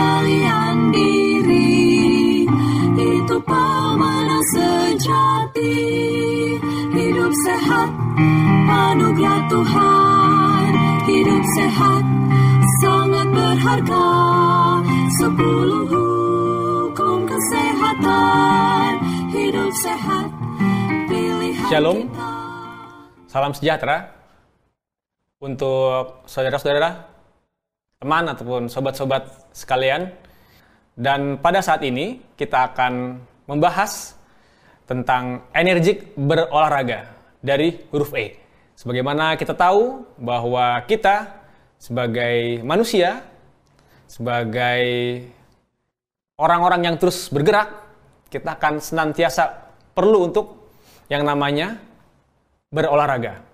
pengendalian diri. Itu pemenang sejati. Hidup sehat anugerah Tuhan. Hidup sehat sangat berharga. Sepuluh hukum kesehatan. Hidup sehat pilihan Shalom. kita. Salam sejahtera untuk saudara-saudara, teman ataupun sobat-sobat sekalian. Dan pada saat ini kita akan membahas tentang energik berolahraga dari huruf E. Sebagaimana kita tahu bahwa kita sebagai manusia, sebagai orang-orang yang terus bergerak, kita akan senantiasa perlu untuk yang namanya berolahraga.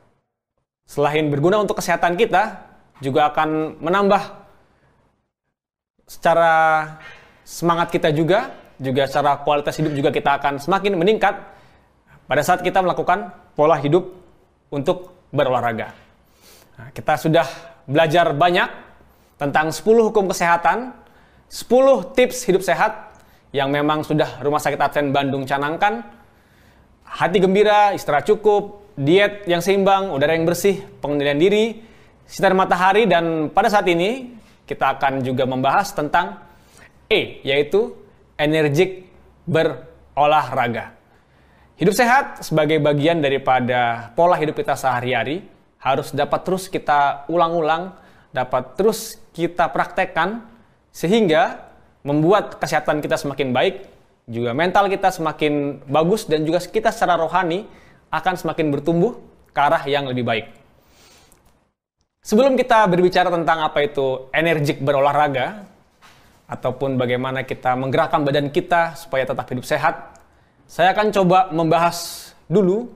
Selain berguna untuk kesehatan kita, juga akan menambah secara semangat kita juga, juga secara kualitas hidup juga kita akan semakin meningkat pada saat kita melakukan pola hidup untuk berolahraga. Nah, kita sudah belajar banyak tentang 10 hukum kesehatan, 10 tips hidup sehat yang memang sudah Rumah Sakit Advent Bandung canangkan. Hati gembira, istirahat cukup, diet yang seimbang, udara yang bersih, pengendalian diri, sinar matahari dan pada saat ini kita akan juga membahas tentang E yaitu energik berolahraga. Hidup sehat sebagai bagian daripada pola hidup kita sehari-hari harus dapat terus kita ulang-ulang, dapat terus kita praktekkan sehingga membuat kesehatan kita semakin baik, juga mental kita semakin bagus dan juga kita secara rohani akan semakin bertumbuh ke arah yang lebih baik. Sebelum kita berbicara tentang apa itu energik berolahraga ataupun bagaimana kita menggerakkan badan kita supaya tetap hidup sehat, saya akan coba membahas dulu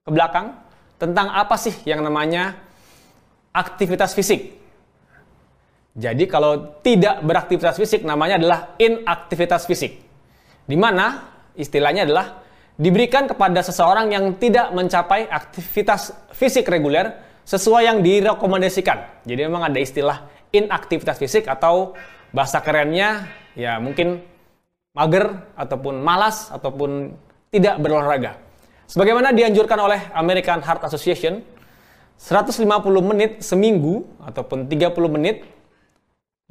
ke belakang tentang apa sih yang namanya aktivitas fisik. Jadi kalau tidak beraktivitas fisik namanya adalah inaktivitas fisik. Di mana istilahnya adalah diberikan kepada seseorang yang tidak mencapai aktivitas fisik reguler sesuai yang direkomendasikan. Jadi memang ada istilah inaktivitas fisik atau bahasa kerennya ya mungkin mager ataupun malas ataupun tidak berolahraga. Sebagaimana dianjurkan oleh American Heart Association, 150 menit seminggu ataupun 30 menit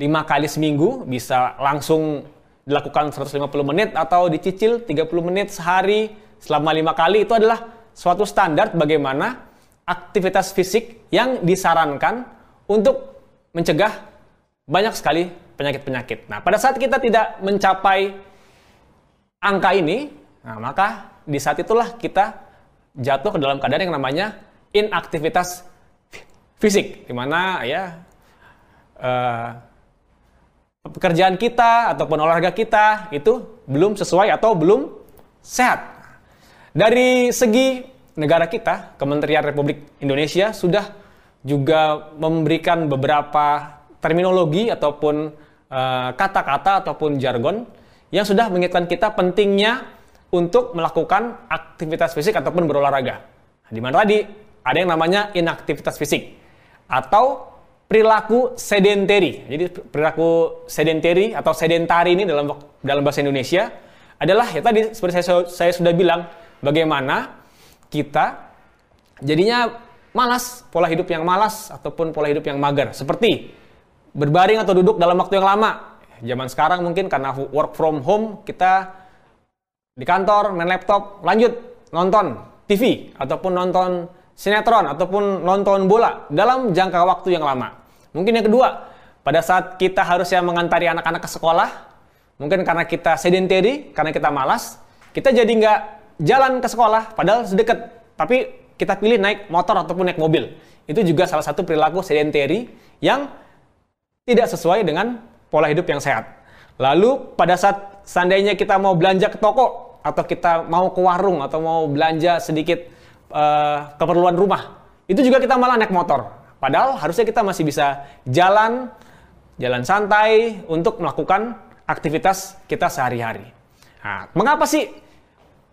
5 kali seminggu bisa langsung dilakukan 150 menit atau dicicil 30 menit sehari selama 5 kali itu adalah suatu standar bagaimana aktivitas fisik yang disarankan untuk mencegah banyak sekali penyakit-penyakit. Nah, pada saat kita tidak mencapai angka ini, nah maka di saat itulah kita jatuh ke dalam keadaan yang namanya inaktivitas fisik, di mana ya eh, pekerjaan kita ataupun olahraga kita itu belum sesuai atau belum sehat. Dari segi negara kita, Kementerian Republik Indonesia sudah juga memberikan beberapa terminologi ataupun eh, kata-kata ataupun jargon yang sudah mengingatkan kita pentingnya untuk melakukan aktivitas fisik ataupun berolahraga. Di mana tadi ada yang namanya inaktivitas fisik atau perilaku sedentary. Jadi perilaku sedentary atau sedentari ini dalam dalam bahasa Indonesia adalah ya tadi seperti saya, saya sudah bilang bagaimana kita jadinya malas, pola hidup yang malas ataupun pola hidup yang mager. Seperti berbaring atau duduk dalam waktu yang lama. Zaman sekarang mungkin karena work from home kita di kantor main laptop, lanjut nonton TV ataupun nonton sinetron ataupun nonton bola dalam jangka waktu yang lama. Mungkin yang kedua, pada saat kita harusnya mengantari anak-anak ke sekolah, mungkin karena kita sedentary, karena kita malas, kita jadi nggak jalan ke sekolah, padahal sedekat, tapi kita pilih naik motor ataupun naik mobil. Itu juga salah satu perilaku sedentary yang tidak sesuai dengan pola hidup yang sehat. Lalu pada saat seandainya kita mau belanja ke toko atau kita mau ke warung atau mau belanja sedikit uh, keperluan rumah, itu juga kita malah naik motor. Padahal harusnya kita masih bisa jalan, jalan santai untuk melakukan aktivitas kita sehari-hari. Nah, mengapa sih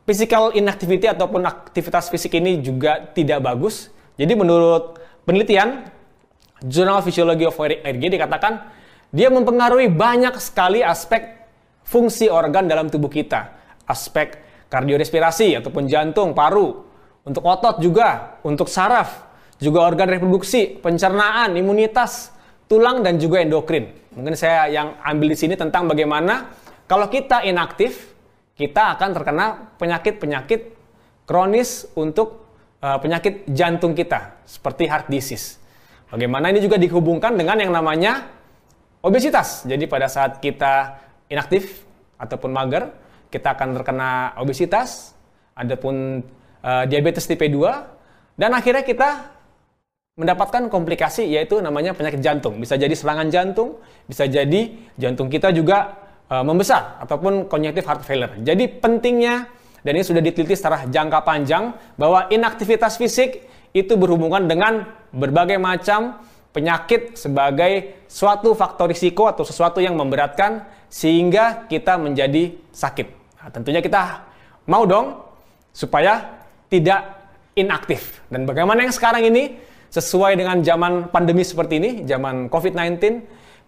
physical inactivity ataupun aktivitas fisik ini juga tidak bagus? Jadi menurut penelitian Journal Physiology of RG dikatakan dia mempengaruhi banyak sekali aspek fungsi organ dalam tubuh kita. Aspek kardiorespirasi ataupun jantung, paru, untuk otot juga, untuk saraf, juga organ reproduksi, pencernaan, imunitas, tulang dan juga endokrin. Mungkin saya yang ambil di sini tentang bagaimana kalau kita inaktif, kita akan terkena penyakit-penyakit kronis untuk uh, penyakit jantung kita, seperti heart disease. Bagaimana ini juga dihubungkan dengan yang namanya obesitas. Jadi pada saat kita inaktif ataupun mager, kita akan terkena obesitas, adapun uh, diabetes tipe 2, dan akhirnya kita mendapatkan komplikasi yaitu namanya penyakit jantung. Bisa jadi serangan jantung, bisa jadi jantung kita juga uh, membesar ataupun congestive heart failure. Jadi pentingnya dan ini sudah diteliti secara jangka panjang bahwa inaktivitas fisik itu berhubungan dengan berbagai macam penyakit sebagai suatu faktor risiko atau sesuatu yang memberatkan sehingga kita menjadi sakit. Nah, tentunya kita mau dong supaya tidak inaktif. Dan bagaimana yang sekarang ini sesuai dengan zaman pandemi seperti ini, zaman COVID-19,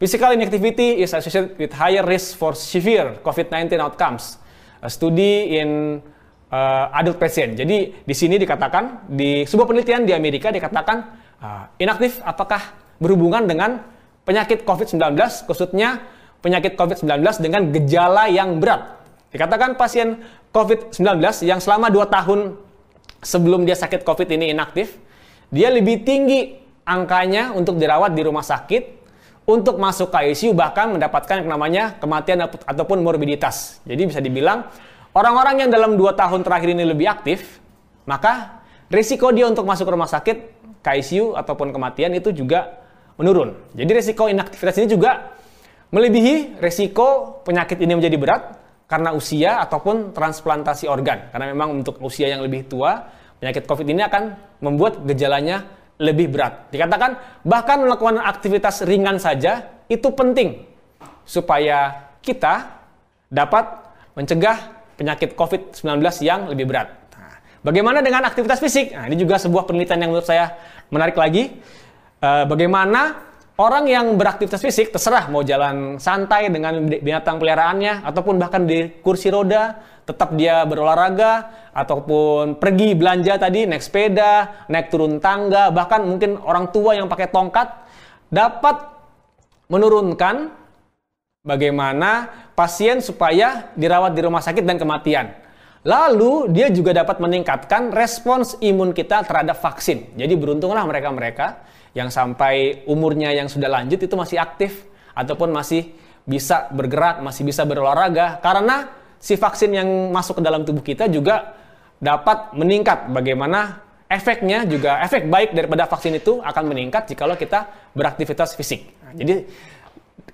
physical inactivity is associated with higher risk for severe COVID-19 outcomes. A study in uh, adult patient. Jadi di sini dikatakan di sebuah penelitian di Amerika dikatakan uh, inaktif apakah berhubungan dengan penyakit COVID-19 khususnya penyakit COVID-19 dengan gejala yang berat. Dikatakan pasien COVID-19 yang selama 2 tahun sebelum dia sakit COVID ini inaktif, dia lebih tinggi angkanya untuk dirawat di rumah sakit, untuk masuk ke ICU bahkan mendapatkan yang namanya kematian ataupun morbiditas. Jadi bisa dibilang Orang-orang yang dalam 2 tahun terakhir ini lebih aktif, maka risiko dia untuk masuk rumah sakit, KICU ataupun kematian itu juga menurun. Jadi risiko inaktivitas ini juga melebihi risiko penyakit ini menjadi berat karena usia ataupun transplantasi organ. Karena memang untuk usia yang lebih tua, penyakit COVID ini akan membuat gejalanya lebih berat. Dikatakan bahkan melakukan aktivitas ringan saja itu penting supaya kita dapat mencegah penyakit COVID-19 yang lebih berat. Nah, bagaimana dengan aktivitas fisik? Nah, ini juga sebuah penelitian yang menurut saya menarik lagi. Uh, bagaimana orang yang beraktivitas fisik terserah mau jalan santai dengan binatang peliharaannya ataupun bahkan di kursi roda tetap dia berolahraga ataupun pergi belanja tadi naik sepeda, naik turun tangga, bahkan mungkin orang tua yang pakai tongkat dapat menurunkan bagaimana pasien supaya dirawat di rumah sakit dan kematian. Lalu dia juga dapat meningkatkan respons imun kita terhadap vaksin. Jadi beruntunglah mereka-mereka yang sampai umurnya yang sudah lanjut itu masih aktif ataupun masih bisa bergerak, masih bisa berolahraga karena si vaksin yang masuk ke dalam tubuh kita juga dapat meningkat bagaimana efeknya juga efek baik daripada vaksin itu akan meningkat jikalau kita beraktivitas fisik. Jadi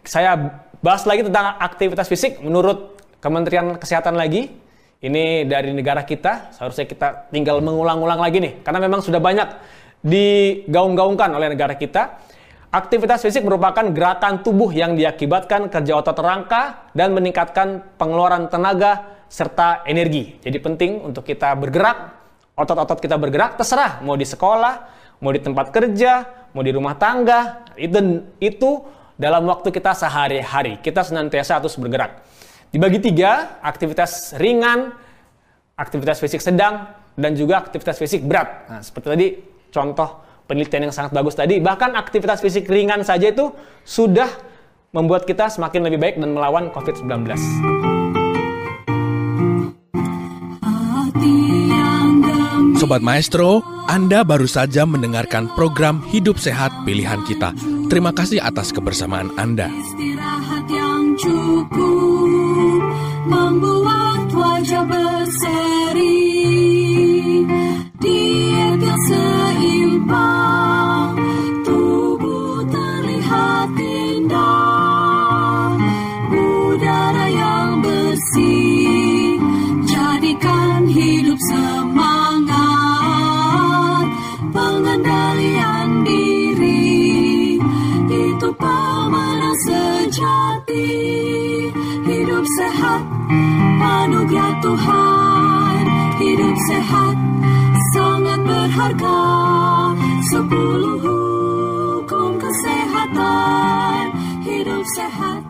saya bahas lagi tentang aktivitas fisik menurut Kementerian Kesehatan lagi. Ini dari negara kita, seharusnya kita tinggal mengulang-ulang lagi nih. Karena memang sudah banyak digaung-gaungkan oleh negara kita. Aktivitas fisik merupakan gerakan tubuh yang diakibatkan kerja otot rangka dan meningkatkan pengeluaran tenaga serta energi. Jadi penting untuk kita bergerak, otot-otot kita bergerak, terserah mau di sekolah, mau di tempat kerja, mau di rumah tangga, itu itu dalam waktu kita sehari-hari. Kita senantiasa harus bergerak. Dibagi tiga, aktivitas ringan, aktivitas fisik sedang, dan juga aktivitas fisik berat. Nah, seperti tadi contoh penelitian yang sangat bagus tadi, bahkan aktivitas fisik ringan saja itu sudah membuat kita semakin lebih baik dan melawan COVID-19. Sobat Maestro, Anda baru saja mendengarkan program Hidup Sehat Pilihan Kita. Terima kasih atas kebersamaan Anda. Raja berseri Diet yang seimbang. Tubuh terlihat indah Udara yang bersih. Jadikan hidup semangat Pengendalian diri. Itu pemenang sejati. Hidup sehat Anugerah Tuhan. Hidup sehat Sangat berharga. Sepuluh hukum kesehatan. Hidup sehat